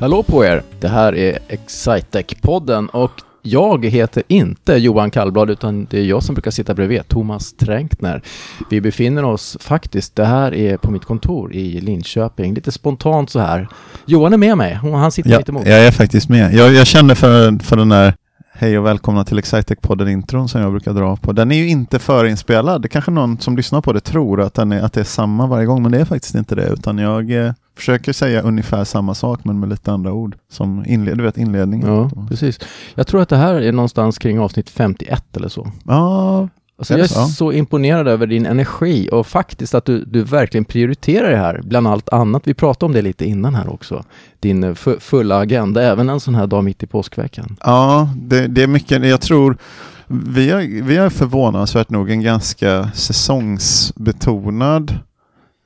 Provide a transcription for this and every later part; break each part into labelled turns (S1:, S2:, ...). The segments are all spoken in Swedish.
S1: Hallå på er! Det här är Excitec-podden och jag heter inte Johan Kallblad utan det är jag som brukar sitta bredvid, Thomas Tränkner. Vi befinner oss faktiskt, det här är på mitt kontor i Linköping, lite spontant så här. Johan är med mig han sitter
S2: ja,
S1: mitt emot.
S2: Jag är faktiskt med. Jag, jag känner för, för den där Hej och välkomna till Excitec-podden-intron som jag brukar dra på. Den är ju inte förinspelad. Det kanske någon som lyssnar på det tror att, den är, att det är samma varje gång, men det är faktiskt inte det. Utan jag eh, försöker säga ungefär samma sak, men med lite andra ord. Som inled, du vet inledningen.
S1: Ja, precis. Jag tror att det här är någonstans kring avsnitt 51 eller så.
S2: Ja,
S1: Alltså jag är
S2: Ja.
S1: så imponerad över din energi och faktiskt att du, du verkligen prioriterar det här bland allt annat. Vi pratade om det lite innan här också. Din eh, fu- fulla agenda, även en sån här dag mitt i påskveckan.
S2: ja det, det är mycket. Jag tror vi är, vi är förvånansvärt nog en ganska säsongsbetonad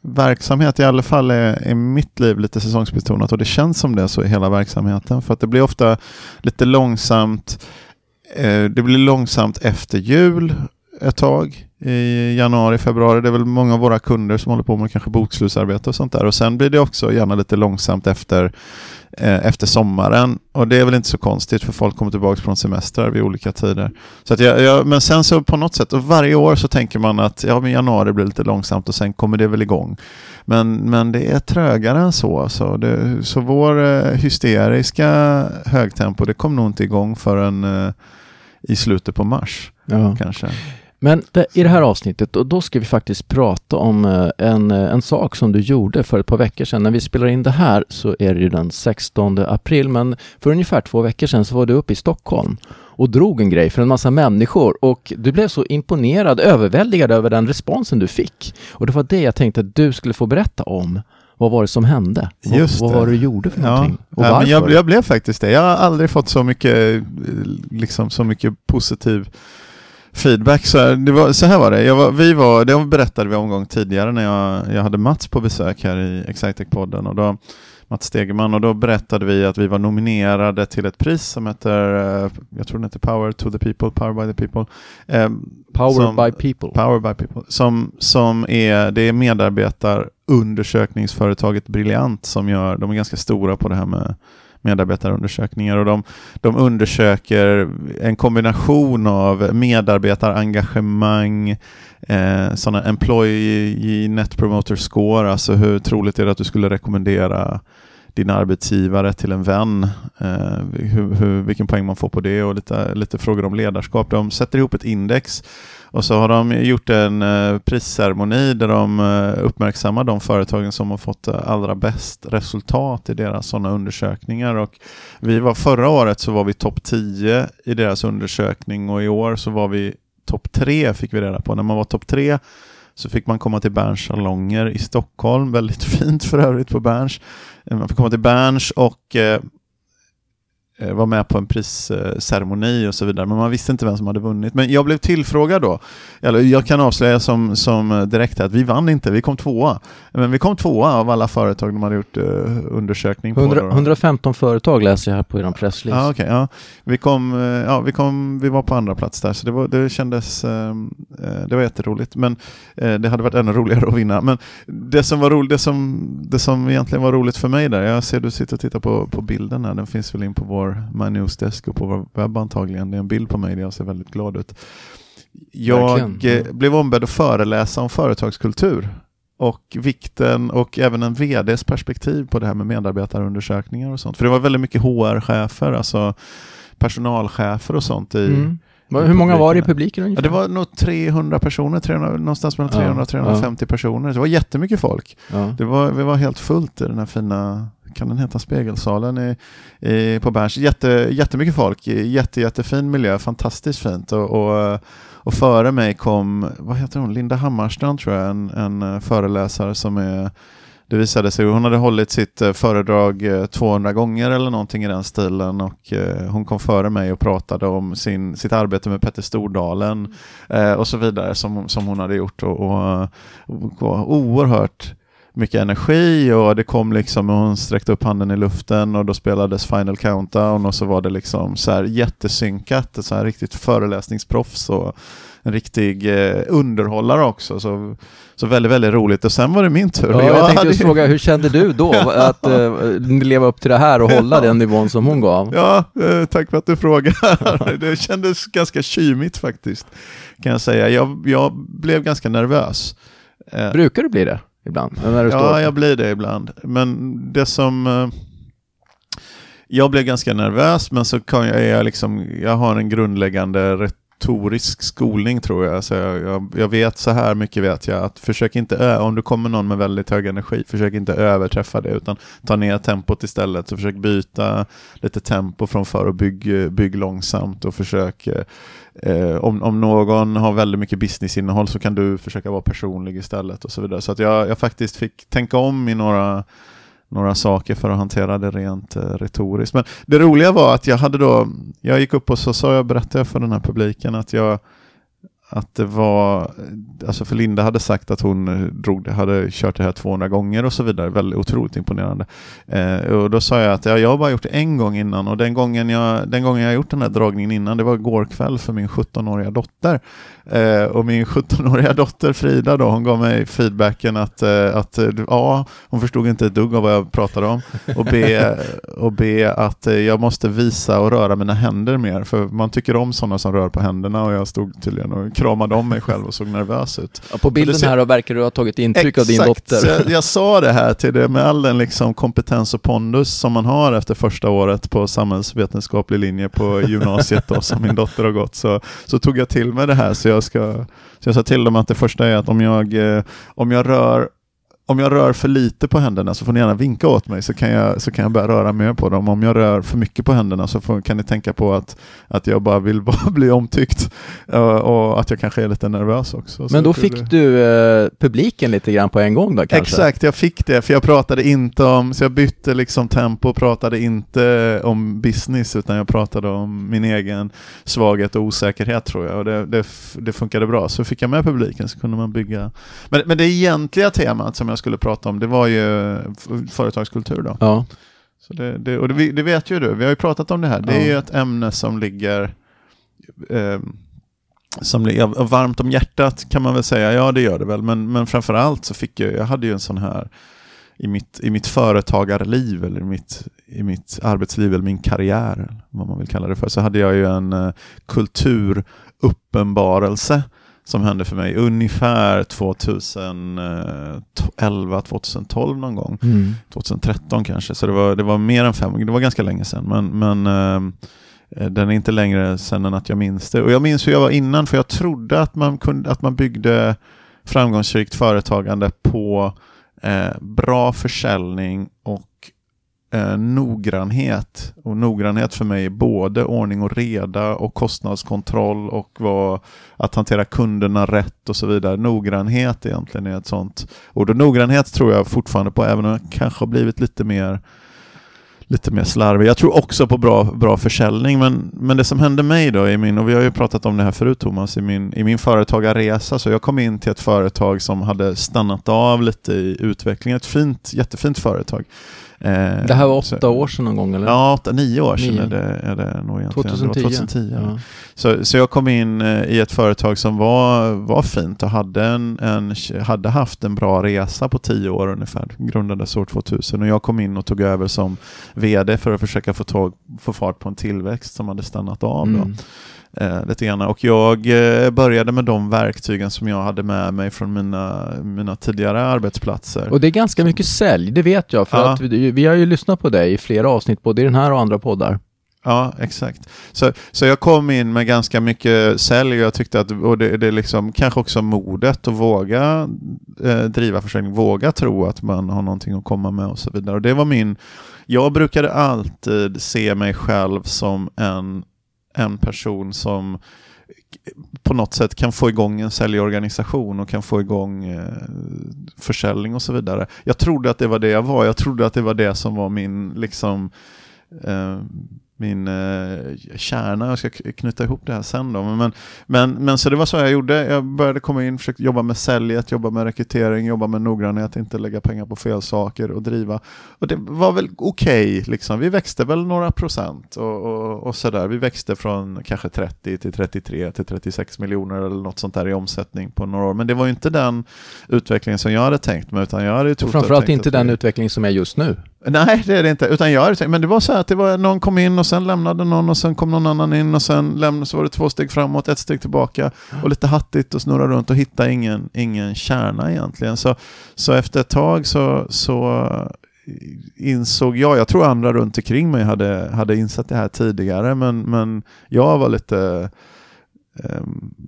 S2: verksamhet. I alla fall är, är mitt liv lite säsongsbetonat och det känns som det så i hela verksamheten. För att det blir ofta lite långsamt. Eh, det blir långsamt efter jul ett tag i januari, februari. Det är väl många av våra kunder som håller på med kanske bokslutsarbete och sånt där. Och sen blir det också gärna lite långsamt efter, eh, efter sommaren. Och det är väl inte så konstigt för folk kommer tillbaka från semestrar vid olika tider. Så att jag, jag, men sen så på något sätt, och varje år så tänker man att ja, men januari blir lite långsamt och sen kommer det väl igång. Men, men det är trögare än så. Så, det, så vår eh, hysteriska högtempo, det kom nog inte igång förrän eh, i slutet på mars
S1: Ja.
S2: kanske.
S1: Men det, i det här avsnittet, och då ska vi faktiskt prata om eh, en, eh, en sak som du gjorde för ett par veckor sedan. När vi spelar in det här så är det ju den 16 april, men för ungefär två veckor sedan så var du uppe i Stockholm och drog en grej för en massa människor och du blev så imponerad, överväldigad över den responsen du fick. Och det var det jag tänkte att du skulle få berätta om. Vad var det som hände? Vad-
S2: Just
S1: vad
S2: det.
S1: var det du gjorde för
S2: Ja,
S1: någonting? Och
S2: ja,
S1: varför?
S2: men jag, jag blev faktiskt det. Jag har aldrig fått så mycket, eh, liksom, så mycket positiv feedback. Så här, det var, så här var det. Jag var, vi var, det berättade vi om gång tidigare när jag, jag hade Mats på besök här i Excitec-podden. Och då, Mats Stegeman och då berättade vi att vi var nominerade till ett pris som heter, eh, jag tror den heter Power to the People, Power by the People. Eh,
S1: Power
S2: som-
S1: by people.
S2: Power by People. Som, som är, det är medarbetarundersökningsföretaget Brilliant som gör, de är ganska stora på det här med medarbetarundersökningar och de, de undersöker en kombination av medarbetarengagemang, eh, sådana employee net promoter score, alltså hur troligt är det att du skulle rekommendera din arbetsgivare till en vän, eh, hur, hur, vilken poäng man får på det och lite, lite frågor om ledarskap. De sätter ihop ett index och så har de gjort en eh, prisceremoni där de eh, uppmärksammar de företagen som har fått eh, allra bäst resultat i deras sådana undersökningar. Och vi var, förra året så var vi topp 10 i deras undersökning och i år så var vi topp 3 fick vi reda på. När man var topp 3 så fick man komma till Berns salonger i Stockholm, väldigt fint för övrigt på Berns. Man fick komma till Berns och var med på en prisceremoni och så vidare, men man visste inte vem som hade vunnit. Men jag blev tillfrågad då, eller jag kan avslöja som, som direkt här att vi vann inte, vi kom tvåa. Men vi kom tvåa av alla företag de hade gjort eh, undersökning på.
S1: 100,
S2: då.
S1: 115 företag läser jag här på er presslist.
S2: Ja, okej, ja. Vi, kom, eh, ja, vi, kom, vi var på andra plats där, så det, var, det kändes eh, eh, det var jätteroligt. Men eh, det hade varit ännu roligare att vinna. Men det som var roligt, det som, det som egentligen var roligt för mig där, jag ser du sitter och tittar på, på bilden här, den finns väl in på vår My Newsdesk och på vår webb antagligen. Det är en bild på mig där jag ser väldigt glad ut. Jag
S1: Verkligen.
S2: eh, blev ombedd att föreläsa om företagskultur och vikten och även en VDs perspektiv på det här med medarbetarundersökningar och sånt. För det var väldigt mycket HR-chefer, alltså personalchefer och sånt i,
S1: Mm. Hur många var det i publiken
S2: Ja,
S1: ungefär?
S2: det var nog 300 personer, 300, någonstans mellan
S1: Ja,
S2: 300 och 350 personer. Det var jättemycket folk.
S1: ja.
S2: Det var, vi var helt fullt i den här fina, kan den heta? Spegelsalen i, i, på Berns. Jätte, jättemycket folk, jätte, jättefin miljö, fantastiskt fint. Och, och, och före mig kom, vad heter hon, Linda Hammarstrand tror jag, en, en föreläsare som är det visade sig, hon hade hållit sitt eh, föredrag eh, 200 gånger eller någonting i den stilen. Och eh, hon kom före mig och pratade om sin, sitt arbete med Petter Stordalen eh, och så vidare som, som hon hade gjort. Och, och, och var oerhört mycket energi och det kom liksom, och hon sträckte upp handen i luften och då spelades Final Countdown och så var det liksom så här jättesynkat, så här riktigt föreläsningsproffs och en riktig eh, underhållare också. Så, så väldigt, väldigt roligt. Och sen var det min tur.
S1: Ja, jag, jag tänkte just fråga, hur kände du då att eh, leva upp till det här och hålla den nivån som hon gav?
S2: Ja, eh, tack för att du frågar. det kändes ganska kymigt faktiskt, kan jag säga. Jag, jag blev ganska nervös.
S1: Eh, Brukar du bli det ibland?
S2: När du ja, står? jag blir det ibland. Men det som... Eh, jag blev ganska nervös, men så kan jag, jag, liksom, jag har en grundläggande rätt retorisk skolning tror jag. Så jag, jag, jag, vet så här mycket vet jag att försök inte, om du kommer någon med väldigt hög energi, försök inte överträffa det utan ta ner tempot istället. Så försök byta lite tempo från för och bygg, bygg långsamt och försök eh, eh om, om någon har väldigt mycket businessinnehåll så kan du försöka vara personlig istället och så vidare. Så att jag, jag faktiskt fick tänka om i några några saker för att hantera det rent eh, retoriskt. Men det roliga var att jag hade då, jag gick upp och så sa jag, berättade för den här publiken att jag att det var, alltså för Linda hade sagt att hon eh, drog, hade kört det här 200 gånger och så vidare, väldigt otroligt imponerande. Eh, och då sa jag att ja, jag har bara gjort det en gång innan och den gången jag, den gången jag gjort den här dragningen innan, det var igår kväll för min 17-åriga dotter. Eh, och min 17-åriga dotter Frida då, hon gav mig feedbacken att, eh, att eh, ja, hon förstod inte ett dugg av vad jag pratade om och be, och be att eh, jag måste visa och röra mina händer mer, för man tycker om sådana som rör på händerna och jag stod tydligen och kramade om mig själv och såg nervös ut.
S1: Ja, på bilden ser... här verkar du ha tagit intryck
S2: Exakt,
S1: av din dotter.
S2: Jag, jag, sa det här till det med all den liksom kompetens och pondus som man har efter första året på samhällsvetenskaplig linje på gymnasiet då, som min dotter har gått, så, så tog jag till mig det här. Så jag, ska, så jag sa till dem att det första är att om jag, eh, om jag rör om jag rör för lite på händerna så får ni gärna vinka åt mig så kan jag, så kan jag börja röra mer på dem. Om jag rör för mycket på händerna så får, kan ni tänka på att, att jag bara vill bara bli omtyckt och att jag kanske är lite nervös också.
S1: Men då fick du eh, publiken lite grann på en gång då kanske?
S2: Exakt, jag fick det för jag pratade inte om, så jag bytte liksom tempo och pratade inte om business utan jag pratade om min egen svaghet och osäkerhet tror jag och det, det, det funkade bra. Så fick jag med publiken så kunde man bygga. Men, men det egentliga temat som jag skulle prata om, det var ju företagskultur då.
S1: Ja.
S2: Så det, det och det, det, vet ju du, vi har ju pratat om det här. Det är ju ett ämne som ligger eh, som ligger varmt om hjärtat kan man väl säga. Ja, det gör det väl. Men, men framförallt så fick jag, jag hade ju en sån här i mitt, i mitt företagarliv eller i mitt, i mitt arbetsliv eller min karriär, vad man vill kalla det för, så hade jag ju en uh, kulturuppenbarelse som hände för mig ungefär 2011, 2012 någon gång. Mm. 2013 kanske, så det var, det var mer än fem det var ganska länge sedan. Men, men eh, den är inte längre sedan än att jag minns det. Och jag minns hur jag var innan, för jag trodde att man, kunde, att man byggde framgångsrikt företagande på eh, bra försäljning och eh, noggrannhet. Och noggrannhet för mig är både ordning och reda och kostnadskontroll och vad, att hantera kunderna rätt och så vidare. Noggrannhet egentligen är ett sånt ord. Och noggrannhet tror jag fortfarande på, även om jag kanske har blivit lite mer lite mer slarvig. Jag tror också på bra, bra försäljning, men, men det som hände mig då i min, och vi har ju pratat om det här förut Thomas, i min, i min företagarresa, så jag kom in till ett företag som hade stannat av lite i utvecklingen, ett fint, jättefint företag.
S1: Eh, det här var åtta så, år sedan någon gång eller?
S2: Ja, åtta, nio år sedan nio. är, det, är det nog egentligen. 2010. 2010 ja. Så, så jag kom in eh, i ett företag som var, var fint och hade, en, en, hade haft en bra resa på tio år ungefär. Grundades år 2000 och jag kom in och tog över som VD för att försöka få, tag, få fart på en tillväxt som hade stannat av. Mm. Då eh, lite grann. Och jag eh, började med de verktygen som jag hade med mig från mina, mina tidigare arbetsplatser.
S1: Och det är ganska mycket sälj, det vet jag, för ja. att vi, vi, har ju lyssnat på dig i flera avsnitt, både i den här och andra poddar.
S2: Ja, exakt. Så, så jag kom in med ganska mycket sälj och jag tyckte att, och det, det är liksom kanske också modet att våga eh, driva försäljning, våga tro att man har någonting att komma med och så vidare. Och det var min, jag brukade alltid se mig själv som en en person som på något sätt kan få igång en säljorganisation och kan få igång eh, försäljning och så vidare. Jag trodde att det var det jag var. Jag trodde att det var det som var min, liksom, eh, min eh, kärna. Jag ska knyta ihop det här sen då. Men, men, men så det var så jag gjorde. Jag började komma in, försökte jobba med säljet, jobba med rekrytering, jobba med noggrannhet, inte lägga pengar på fel saker och driva. Och det var väl okej, okay, liksom. vi växte väl några procent och, och, och sådär. Vi växte från kanske 30 till 33 till 36 miljoner eller något sånt där i omsättning på några år. Men det var ju inte den utvecklingen som jag hade tänkt mig. Utan jag hade
S1: och framförallt inte den vi... utveckling som är just nu.
S2: Nej, det är det inte. Utan jag, men det var så här att det var, någon kom in och sen lämnade någon och sen kom någon annan in och sen lämnade, så var det två steg framåt, ett steg tillbaka och lite hattigt och snurra runt och hitta ingen, ingen kärna egentligen. Så, så efter ett tag så, så eh, insåg jag, jag tror andra runt omkring mig hade, hade insett det här tidigare, men, men jag var lite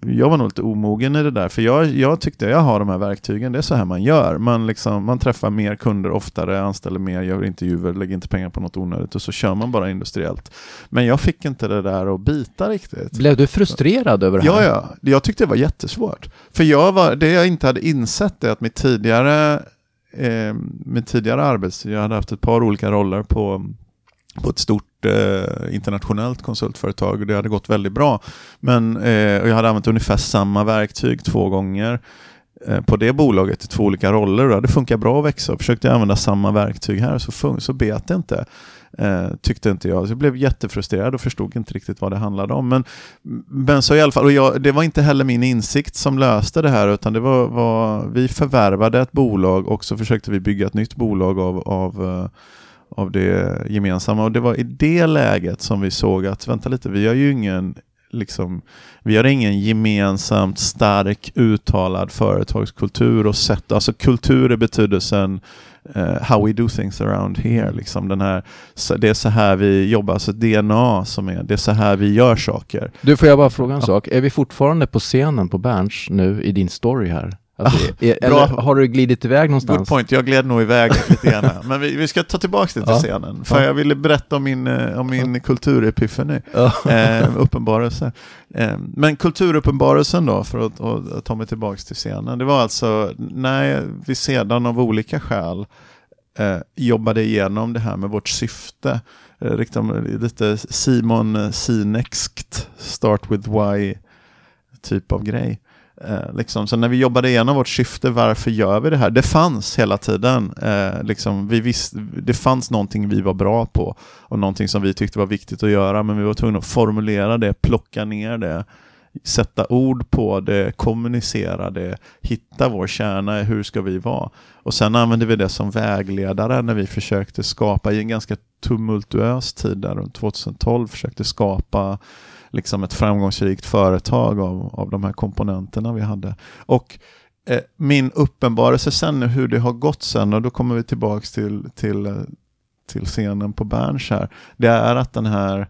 S2: jag var nog lite omogen i det där, för jag, jag tyckte jag har de här verktygen, det är så här man gör. Man, liksom, man träffar mer kunder oftare, anställer mer, gör intervjuer, lägger inte pengar på något onödigt och så kör man bara industriellt. Men jag fick inte det där att bita riktigt.
S1: Blev du frustrerad över det
S2: här? Ja, ja. Jag tyckte det var jättesvårt. För jag var, det jag inte hade insett är att mitt tidigare, eh, mitt tidigare arbete, jag hade haft ett par olika roller på på ett stort eh, internationellt konsultföretag och det hade gått väldigt bra. Men eh, jag hade använt ungefär samma verktyg två gånger eh, på det bolaget i två olika roller och det hade funkat bra att växa. Försökte jag använda samma verktyg här så, så bet det inte. Eh, tyckte inte jag. Så jag blev jättefrustrerad och förstod inte riktigt vad det handlade om. Men, men så i alla fall, och jag, det var inte heller min insikt som löste det här utan det var, var vi förvärvade ett bolag och så försökte vi bygga ett nytt bolag av, av eh, av det gemensamma. Och det var i det läget som vi såg att, vänta lite, vi har ju ingen Liksom, vi har ingen gemensamt stark uttalad företagskultur och sätt, alltså kultur i betydelsen uh, how we do things around here. Liksom den här, det är så här vi jobbar, alltså DNA som är, det är så här vi gör saker.
S1: Du, får jag bara fråga en ja. sak? Är vi fortfarande på scenen på Berns nu i din story här? Alltså, är, eller har du glidit iväg någonstans?
S2: Good point, jag gled nog iväg lite grann. Men vi, vi, ska ta tillbaka det till ja. scenen. För ja. jag ville berätta om min, eh, om min kulturepifani, ja. eh, uppenbarelse. Eh, men kulturuppenbarelsen då, för att, att, ta mig tillbaka till scenen. Det var alltså när vi sedan av olika skäl eh, jobbade igenom det här med vårt syfte. Eh, lite Simon Sinexkt, start with why typ av grej. Eh, liksom. Så när vi jobbade igenom vårt syfte, varför gör vi det här? Det fanns hela tiden. Eh, liksom, vi visst, det fanns någonting vi var bra på och någonting som vi tyckte var viktigt att göra, men vi var tvungna att formulera det, plocka ner det, sätta ord på det, kommunicera det, hitta vår kärna i hur ska vi vara. Och sen använde vi det som vägledare när vi försökte skapa, i en ganska tumultuös tid där runt 2012, försökte skapa liksom ett framgångsrikt företag av, av de här komponenterna vi hade. Och eh, min uppenbarelse sen hur det har gått sen, och då kommer vi tillbaks till, till, eh, till scenen på Berns här, det är att den här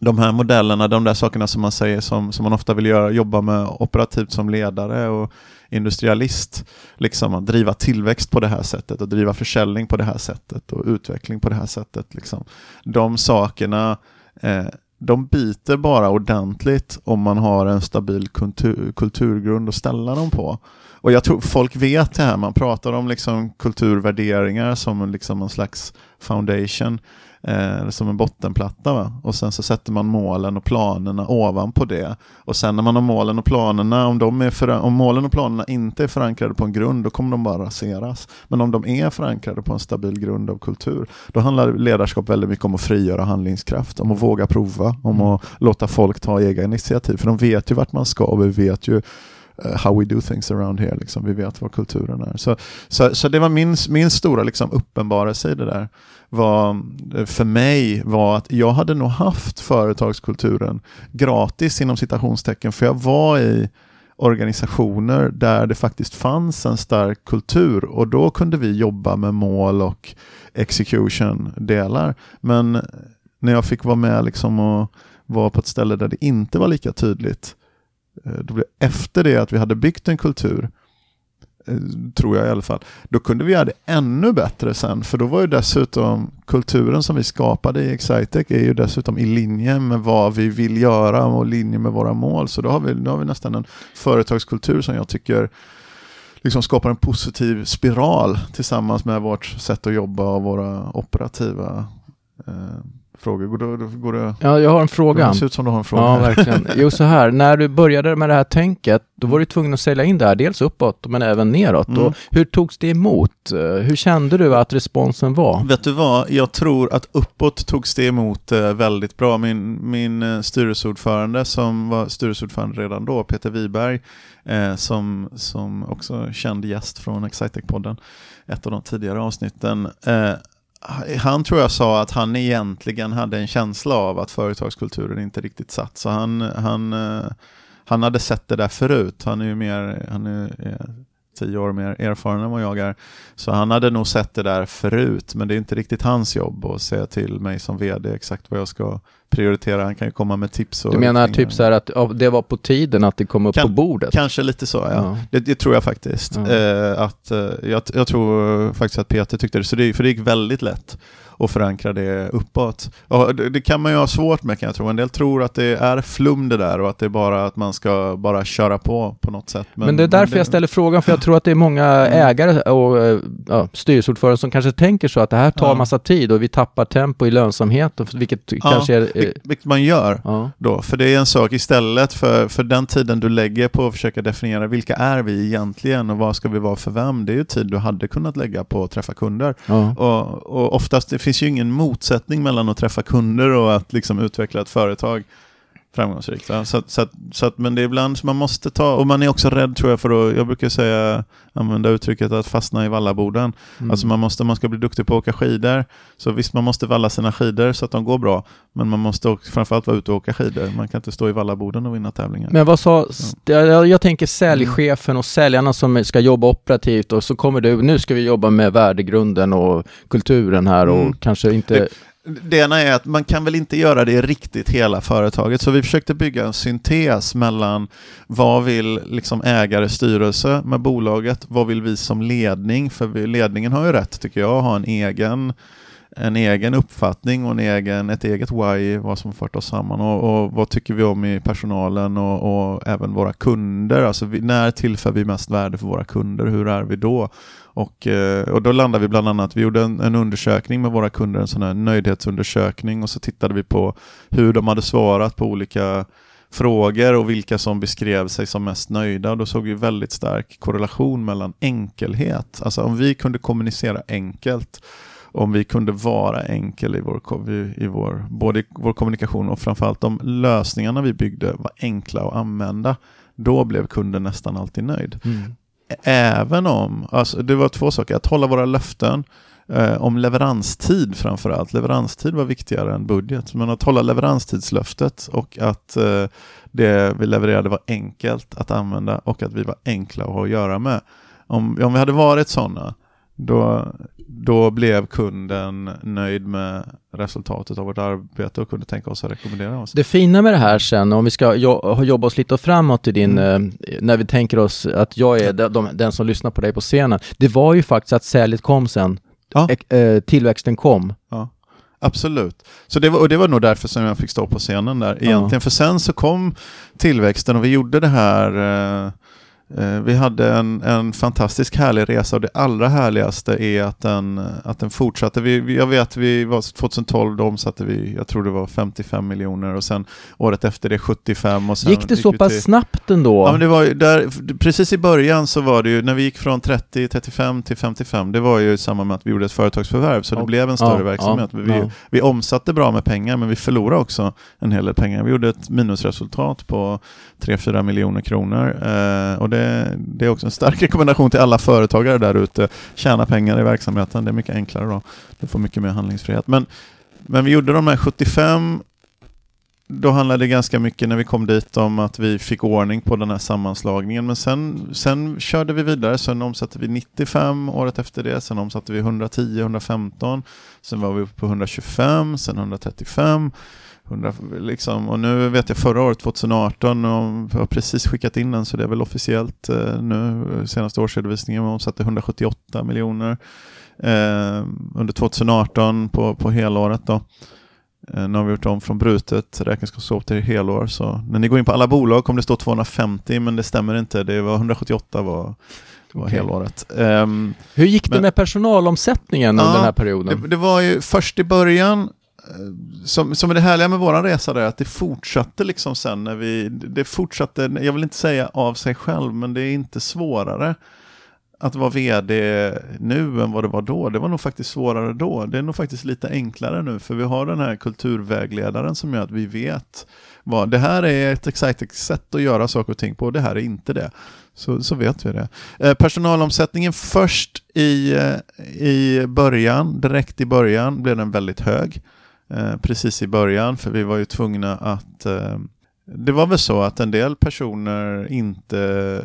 S2: de här modellerna, de där sakerna som man säger som, som man ofta vill göra, jobba med operativt som ledare och industrialist, liksom att driva tillväxt på det här sättet och driva försäljning på det här sättet och utveckling på det här sättet. Liksom. De sakerna eh, de biter bara ordentligt om man har en stabil kultur, kulturgrund att ställa dem på. Och jag tror folk vet det här, man pratar om liksom kulturvärderingar som liksom en slags foundation eh, som en bottenplatta. Va? Och sen så sätter man målen och planerna ovanpå det. Och sen när man har målen och planerna, om, de är om målen och planerna inte är förankrade på en grund, då kommer de bara raseras. Men om de är förankrade på en stabil grund av kultur, då handlar ledarskap väldigt mycket om att frigöra handlingskraft, om att våga prova, om mm. att låta folk ta egna initiativ. För de vet ju vart man ska och vi vet ju Eh, how we do things around here. Liksom. Vi vet vad kulturen är. Så, så, så det var min, min stora liksom, uppenbarelse i det där. Var, eh, för mig var att jag hade nog haft företagskulturen gratis inom citationstecken för jag var i organisationer där det faktiskt fanns en stark kultur och då kunde vi jobba med mål och execution-delar. Men när jag fick vara med liksom och vara på ett ställe där det inte var lika tydligt Eh, då blev, efter det att vi hade byggt en kultur, eh, tror jag i alla fall, då kunde vi göra det ännu bättre sen. För då var ju dessutom kulturen som vi skapade i Excitec är ju dessutom i linje med vad vi vill göra och i linje med våra mål. Så då har vi, då har vi nästan en företagskultur som jag tycker liksom skapar en positiv spiral tillsammans med vårt sätt att jobba och våra operativa eh, frågor. Går det, går det,
S1: Ja, jag har en fråga.
S2: det ser ut som du har en fråga.
S1: Ja, verkligen. Jo, så här, när du började med det här tänket, då var du tvungen att sälja in det här, dels uppåt men även neråt.
S2: Mm.
S1: Och hur togs det emot? Hur kände du att responsen var?
S2: Vet du vad, jag tror att uppåt togs det emot eh, väldigt bra. Min, min eh, styrelseordförande som var styrelseordförande redan då, Peter Wiberg, eh, som, som också känd gäst från Excitec-podden, ett av de tidigare avsnitten. Eh, han tror jag sa att han egentligen hade en känsla av att företagskulturen inte riktigt satt. Så han, han, eh, han hade sett det där förut. Han är ju mer, han är eh, tio år mer erfaren än vad jag är. Så han hade nog sett det där förut, men det är inte riktigt hans jobb att säga till mig som vd exakt vad jag ska prioritera. Han kan ju komma med tips. Och
S1: Du menar typ så här att det var på tiden att det kom upp
S2: Kan-
S1: på bordet?
S2: Kanske lite så, ja.
S1: Ja.
S2: Det, det tror jag faktiskt.
S1: Ja.
S2: Eh, att, eh, jag, jag tror faktiskt att Peter tyckte det, så det, för det gick väldigt lätt att förankra det uppåt. Och det, det kan man ju ha svårt med kan jag tro. En del tror att det är flum det där och att det är bara att man ska bara köra på på något sätt.
S1: Men, det är därför jag ställer frågan, för jag tror att det är många
S2: Mm.
S1: ägare och eh, ja, styrelseordförande som kanske tänker så att det här tar
S2: Ja.
S1: massa tid och vi tappar tempo i lönsamhet, och- vilket kanske är... eh,
S2: vil- vilket man gör.
S1: Ja.
S2: då. För det är en sak istället för, för den tiden du lägger på att försöka definiera vilka är vi egentligen och vad ska vi vara för vem. Det är ju tid du hade kunnat lägga på att träffa kunder.
S1: Ja.
S2: Och, och oftast, det finns ju ingen motsättning mellan att träffa kunder och att liksom utveckla ett företag framgångsrikt. Så, så, att, så att, men det är ibland som man måste ta, och man är också rädd tror jag för att, jag brukar säga, använda uttrycket att fastna i vallaboden.
S1: Mm.
S2: Alltså man måste, man ska bli duktig på att åka skidor, så visst man måste valla sina skidor så att de går bra, men man måste också, framförallt vara ute och åka skidor. Man kan inte stå i vallaboden och vinna tävlingar.
S1: Men vad sa, jag, jag tänker säljchefen och säljarna som ska jobba operativt och så kommer du, nu ska vi jobba med värdegrunden och kulturen här och
S2: Mm.
S1: kanske inte...
S2: Det det ena är att man kan väl inte göra det riktigt hela företaget, så vi försökte bygga en syntes mellan vad vill liksom ägare, styrelse med bolaget, vad vill vi som ledning, för ledningen har ju rätt tycker jag att ha en egen en egen uppfattning och en egen, ett eget why, vad som fört oss samman och, och vad tycker vi om i personalen och, och även våra kunder. Alltså vi, när tillför vi mest värde för våra kunder? Hur är vi då? Och, eh, och då landade vi bland annat, vi gjorde en, en undersökning med våra kunder, en sån här nöjdhetsundersökning och så tittade vi på hur de hade svarat på olika frågor och vilka som beskrev sig som mest nöjda. Och då såg vi väldigt stark korrelation mellan enkelhet. Alltså om vi kunde kommunicera enkelt, om vi kunde vara enkel i vår, i vår, både i vår kommunikation och framförallt de lösningarna vi byggde var enkla att använda, då blev kunden nästan alltid nöjd.
S1: Mm.
S2: Även om, alltså det var två saker, att hålla våra löften, eh, om leveranstid framförallt. Leveranstid var viktigare än budget, men att hålla leveranstidslöftet och att eh, det vi levererade var enkelt att använda och att vi var enkla att ha att göra med. Om, om vi hade varit sådana, då, då blev kunden nöjd med resultatet av vårt arbete och kunde tänka oss att rekommendera oss.
S1: Det fina med det här sen, om vi ska jo jobba oss lite framåt i din,
S2: Mm.
S1: eh, när vi tänker oss att jag är de, de, den som lyssnar på dig på scenen, det var ju faktiskt att säljet kom sen,
S2: Ja.
S1: Eh, tillväxten kom.
S2: Ja, absolut. Så det var, och det var nog därför som jag fick stå på scenen där egentligen.
S1: Ja.
S2: För sen så kom tillväxten och vi gjorde det här eh, vi hade en, en fantastisk härlig resa och det allra härligaste är att den, att den fortsatte. Vi, jag vet, vi var 2012, då omsatte vi, jag tror det var 55 miljoner och sen året efter det 75 och sen
S1: Gick det så
S2: vi
S1: pass
S2: till-
S1: snabbt ändå?
S2: Ja, men det var där, precis i början så var det ju, när vi gick från 30, 35 till 55, det var ju i samband med att vi gjorde ett företagsförvärv, så det
S1: Ja,
S2: blev en större
S1: ja,
S2: verksamhet.
S1: ja,
S2: vi, vi omsatte bra med pengar, men vi förlorade också en hel del pengar. Vi gjorde ett minusresultat på 3-4 miljoner kronor. Eh, och det, Eh, det är också en stark rekommendation till alla företagare där ute. Tjäna pengar i verksamheten, det är mycket enklare då. Du får mycket mer handlingsfrihet. Men, men vi gjorde de här 75 då handlade det ganska mycket när vi kom dit om att vi fick ordning på den här sammanslagningen. Men sen, sen körde vi vidare. Sen omsatte vi 95 året efter det. Sen omsatte vi 110, 115. Sen var vi uppe på 125, sen 135. 100, liksom, och nu vet jag förra året, 2018, och jag har precis skickat in den så det är väl officiellt eh, nu, senaste årsredovisningen, vi omsatte 178 miljoner eh, under 2018 på, på helåret. Då. Eh, nu har vi gjort om från brutet räkenskapsår till helår. Så när ni går in på alla bolag kommer det stå 250 men det stämmer inte. Det var 178 var, var
S1: Okej.
S2: helåret. Ehm,
S1: Hur gick det
S2: Men-
S1: med personalomsättningen under
S2: Ja,
S1: den här perioden?
S2: det, det var ju först i början Eh, som, som är det härliga med våran resa där, att det fortsatte liksom sen när vi, det fortsatte, jag vill inte säga av sig själv, men det är inte svårare att vara vd nu än vad det var då. Det var nog faktiskt svårare då. Det är nog faktiskt lite enklare nu, för vi har den här kulturvägledaren som gör att vi vet vad det här är ett exciting sätt att göra saker och ting på, och det här är inte det. Så, så vet vi det. Eh, personalomsättningen först i, eh, i början, direkt i början, blev den väldigt hög. Eh, precis i början, för vi var ju tvungna att eh, det var väl så att en del personer inte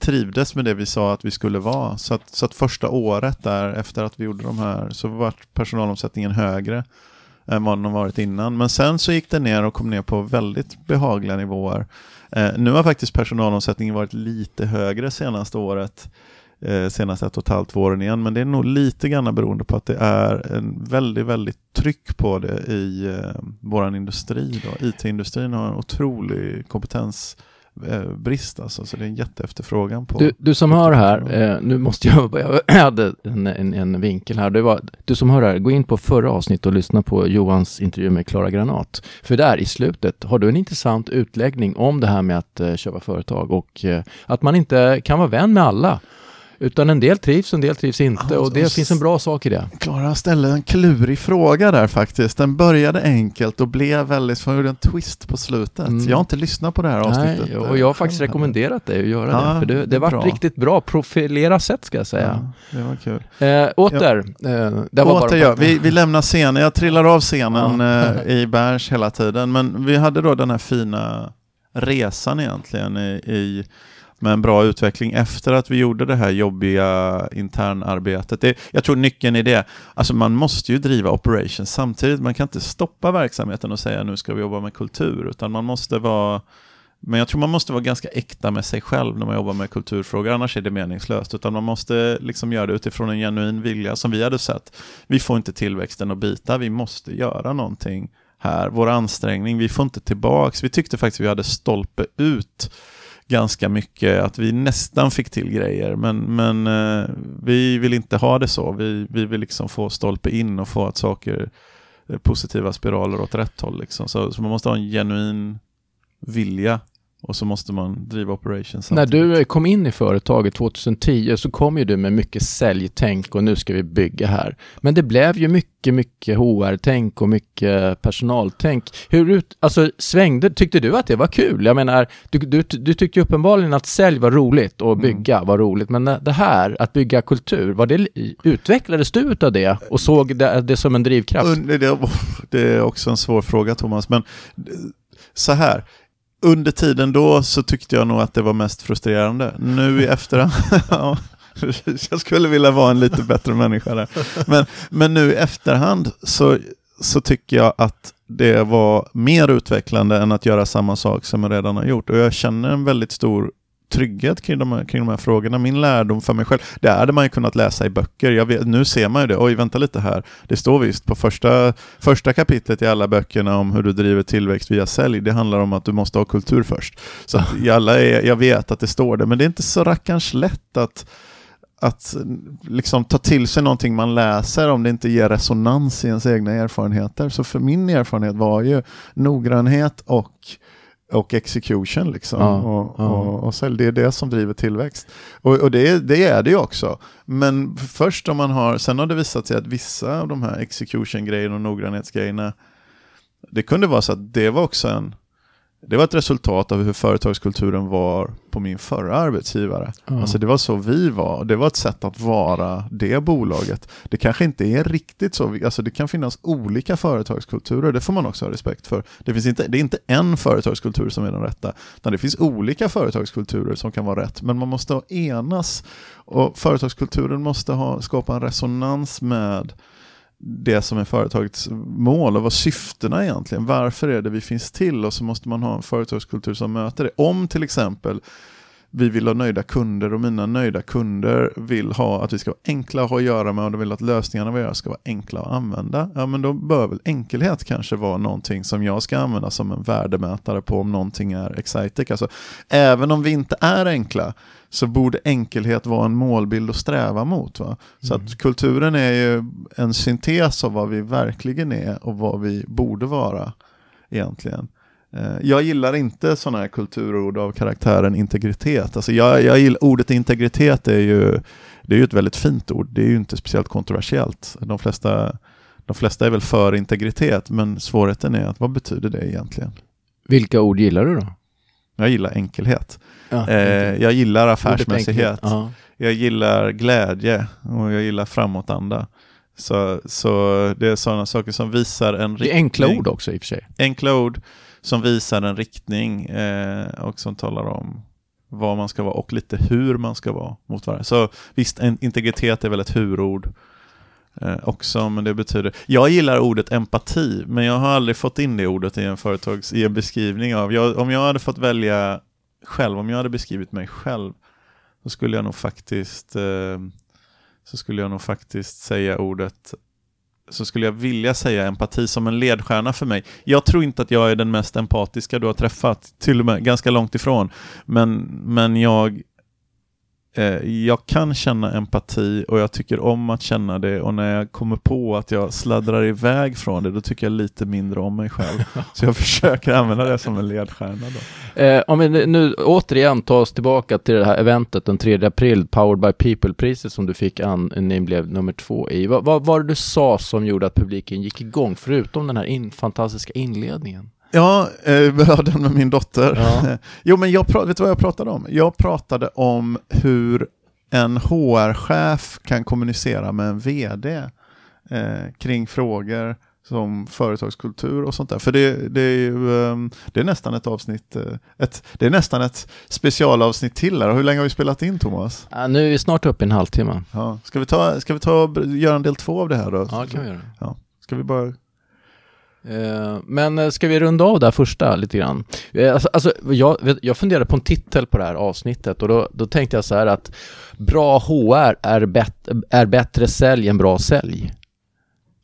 S2: trivdes med det vi sa att vi skulle vara. Så att, så att första året där efter att vi gjorde de här så var personalomsättningen högre än vad den varit innan. Men sen så gick det ner och kom ner på väldigt behagliga nivåer. Eh, nu har faktiskt personalomsättningen varit lite högre senaste året eh, senaste ett och ett halvt åren igen. Men det är nog lite grann beroende på att det är en väldigt, väldigt tryck på det i eh, vår industri. IT-industrin har en otrolig kompetens eh, brist alltså, så det är en jätteefterfrågan på...
S1: Du, du som hör här, eh, nu måste jag, jag hade en, en, en, vinkel här, var, du som hör här, gå in på förra avsnittet och lyssna på Johans intervju med Klara Granat. För där i slutet har du en intressant utläggning om det här med att eh, köpa företag och eh, att man inte kan vara vän med alla. Utan en del trivs och en del trivs inte ja, och det finns en bra sak i det.
S2: Klara ställde en klurig fråga där faktiskt. Den började enkelt och blev väldigt, för gjorde en twist på slutet. Mm. Jag har inte lyssnat på det här avsnittet.
S1: Nej, och jag har faktiskt rekommenderat dig att göra ja, det. För det, det var riktigt bra, profilera sätt ska jag säga.
S2: Ja, det var kul.
S1: Eh, åter. Ja. Eh,
S2: det var åter ja. vi, vi lämnar scenen, jag trillar av scenen eh, i Berns hela tiden. Men vi hade då den här fina resan egentligen i, i med en bra utveckling efter att vi gjorde det här jobbiga internarbetet. Det, jag tror nyckeln är det, alltså man måste ju driva operations samtidigt. Man kan inte stoppa verksamheten och säga nu ska vi jobba med kultur, utan man måste vara men jag tror man måste vara ganska äkta med sig själv när man jobbar med kulturfrågor, annars är det meningslöst. Utan man måste liksom göra det utifrån en genuin vilja, som vi hade sett. Vi får inte tillväxten att bita, vi måste göra någonting här. Vår ansträngning, vi får inte tillbaks. Vi tyckte faktiskt vi hade stolpe ut ganska mycket, att vi nästan fick till grejer, men, men eh, vi vill inte ha det så. Vi, vi vill liksom få stolpe in och få att saker, eh, positiva spiraler åt rätt håll. Liksom. Så, så man måste ha en genuin vilja och så måste man driva operations
S1: När du kom in i företaget 2010 så kom ju du med mycket säljtänk och nu ska vi bygga här. Men det blev ju mycket, mycket HR-tänk och mycket personaltänk. Hur ut, alltså svängde, tyckte du att det var kul? Jag menar, du, du, du tyckte uppenbarligen att sälj var roligt och mm. bygga mm. var roligt, men det här, att bygga kultur, var det, utvecklades du utav det och såg det, det som en drivkraft?
S2: Det är också en svår fråga Thomas, men så här, under tiden då så tyckte jag nog att det var mest frustrerande. Nu i efterhand, ja, jag skulle vilja vara en lite bättre människa där. Men, men nu i efterhand så, så tycker jag att det var mer utvecklande än att göra samma sak som jag redan har gjort. Och jag känner en väldigt stor trygghet kring de, här, kring de här frågorna. Min lärdom för mig själv, det hade man ju kunnat läsa i böcker. Vet, nu ser man ju det, oj vänta lite här, det står visst på första, första kapitlet i alla böckerna om hur du driver tillväxt via sälj, det handlar om att du måste ha kultur först. Så att alla är, jag vet att det står det, men det är inte så rackarns lätt att att liksom ta till sig någonting man läser om det inte ger resonans i ens egna erfarenheter. Så för min erfarenhet var ju noggrannhet och och execution liksom. Ja, och, ja. Och, och, sälj, det är det som driver tillväxt. Och, och det, det, är det ju också. Men först om man har, sen har det visat sig att vissa av de här execution-grejerna och noggrannhetsgrejerna, det kunde vara så att det var också en det var ett resultat av hur företagskulturen var på min förra arbetsgivare. Mm. Alltså det var så vi var, det var ett sätt att vara det bolaget. Det kanske inte är riktigt så, alltså det kan finnas olika företagskulturer, det får man också ha respekt för. Det, finns inte, det är inte en företagskultur som är den rätta, utan det finns olika företagskulturer som kan vara rätt, men man måste enas och företagskulturen måste ha, skapa en resonans med det som är företagets mål och vad syftena egentligen. Varför är det vi finns till? Och så måste man ha en företagskultur som möter det. Om till exempel vi vill ha nöjda kunder och mina nöjda kunder vill ha att vi ska vara enkla att ha att göra med och de vill att lösningarna vi gör ska vara enkla att använda. Ja men då bör väl enkelhet kanske vara någonting som jag ska använda som en värdemätare på om någonting är exciting. Alltså, även om vi inte är enkla så borde enkelhet vara en målbild att sträva mot. Va? Så
S1: Mm.
S2: att kulturen är ju en syntes av vad vi verkligen är och vad vi borde vara egentligen. Eh, Jag gillar inte sådana här kulturord av karaktären integritet. Alltså jag, jag gillar, ordet integritet är ju, det är ju ett väldigt fint ord. Det är ju inte speciellt kontroversiellt. De flesta, de flesta är väl för integritet, men svårigheten är att vad betyder det egentligen?
S1: Vilka ord gillar du då?
S2: Jag gillar enkelhet.
S1: Ja,
S2: Eh, jag gillar affärsmässighet. Jag gillar glädje och jag gillar framåtanda. Så, så det är sådana saker som visar en
S1: Det är enkla
S2: riktning.
S1: ord också i och för sig.
S2: Enkla ord som visar en riktning eh, och som talar om vad man ska vara och lite hur man ska vara mot varandra. Så visst, integritet är väl ett hurord eh, också, men det betyder... Jag gillar ordet empati, men jag har aldrig fått in det ordet i en företags... i en beskrivning av... Jag, om jag hade fått välja själv, om jag hade beskrivit mig själv, så skulle jag nog faktiskt... Eh, så skulle jag nog faktiskt säga ordet så skulle jag vilja säga empati som en ledstjärna för mig. Jag tror inte att jag är den mest empatiska du har träffat, till och med ganska långt ifrån. Men, men jag, jag kan känna empati och jag tycker om att känna det och när jag kommer på att jag sladdrar iväg från det, då tycker jag lite mindre om mig själv. Så jag försöker använda det som en ledstjärna. Då.
S1: Eh, om vi nu återigen tar oss tillbaka till det här eventet den 3 april, Powered by People-priset som du fick an, ni blev nummer två i. Vad, vad var det du sa som gjorde att publiken gick igång, förutom den här in, fantastiska inledningen?
S2: Ja, eh, ja, den med min dotter.
S1: Ja.
S2: Jo, men jag, vet du vad jag pratade om? Jag pratade om hur en HR-chef kan kommunicera med en VD eh, kring frågor som företagskultur och sånt där. För det, det är ju ehm, det är nästan ett avsnitt, eh, ett, det är nästan ett specialavsnitt till här. Hur länge har vi spelat in Thomas?
S1: Ja, nu är vi snart uppe i en halvtimme.
S2: Ja. Ska vi ta, ska vi ta göra en del två av det här då?
S1: Ja, det kan vi göra.
S2: Ska vi bara...
S1: Eh, Men eh, ska vi runda av det här första lite grann? Eh, Alltså, alltså, jag, jag funderade på en titel på det här avsnittet och då, då tänkte jag så här att bra HR är, bet, är bättre sälj än bra sälj.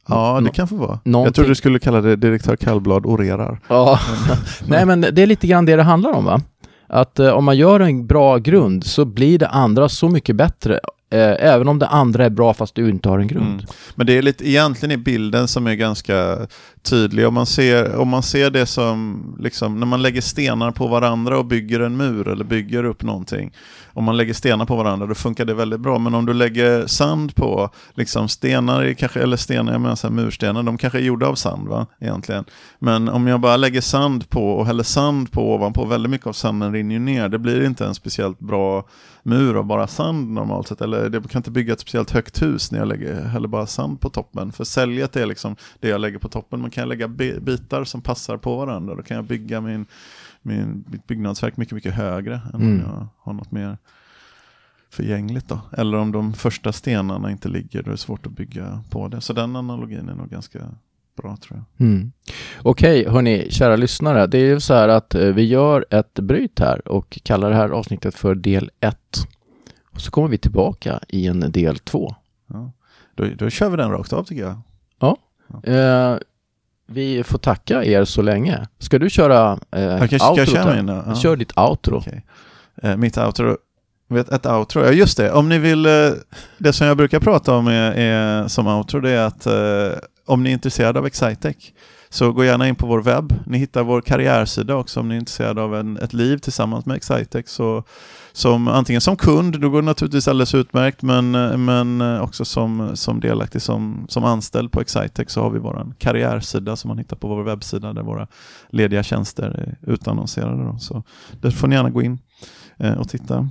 S2: Ja, det kan få vara.
S1: någonting-
S2: Jag trodde du skulle kalla det direktör Kallblad orerar.
S1: Ja, nej men det är lite grann det det handlar om va? Att eh, om man gör en bra grund så blir det andra så mycket bättre. Även om det andra är bra fast du inte har en grund.
S2: Mm. Men det är lite, egentligen är bilden som är ganska tydlig. Om man ser, om man ser det som, liksom, när man lägger stenar på varandra och bygger en mur eller bygger upp någonting. Om man lägger stenar på varandra då funkar det väldigt bra. Men om du lägger sand på, liksom stenar, kanske, eller stenar, jag menar så här, murstenar, de kanske är gjorda av sand va, egentligen. Men om jag bara lägger sand på och häller sand på ovanpå, väldigt mycket av sanden rinner ju ner. Det blir inte en speciellt bra mur av bara sand normalt sett. Eller det kan inte bygga ett speciellt högt hus när jag lägger, häller bara sand på toppen. För säljet är liksom det jag lägger på toppen. Men kan jag lägga bi- bitar som passar på varandra, då kan jag bygga min, min, mitt byggnadsverk mycket, mycket högre än
S1: Mm.
S2: om jag har något mer förgängligt då. Eller om de första stenarna inte ligger, då är det svårt att bygga på det. Så den analogin är nog ganska bra tror jag.
S1: Mm. Okej, hörni, kära lyssnare. Det är ju så här att eh, vi gör ett bryt här och kallar det här avsnittet för del 1. Och så kommer vi tillbaka i en del 2.
S2: Ja. Då, då kör vi den rakt av tycker jag.
S1: Eh, vi får tacka er så länge. Ska du köra eh,
S2: Jag kanske ska
S1: outrot
S2: köra mina. Ja.
S1: Kör ditt outro.
S2: Okej. Eh, mitt outro, vet, ett outro, ja just det, om ni vill, eh, det som jag brukar prata om är, är, som outro det är att eh, om ni är intresserade av Excitec så gå gärna in på vår webb. Ni hittar vår karriärsida också om ni är intresserade av en, ett liv tillsammans med Excitec. Så, som, antingen som kund, då går det naturligtvis alldeles utmärkt, men, eh, men eh, också som, som delaktig som, som anställd på Excitec så har vi vår karriärsida som man hittar på vår webbsida där våra lediga tjänster är utannonserade. Då. Så där får ni gärna gå in eh, och titta.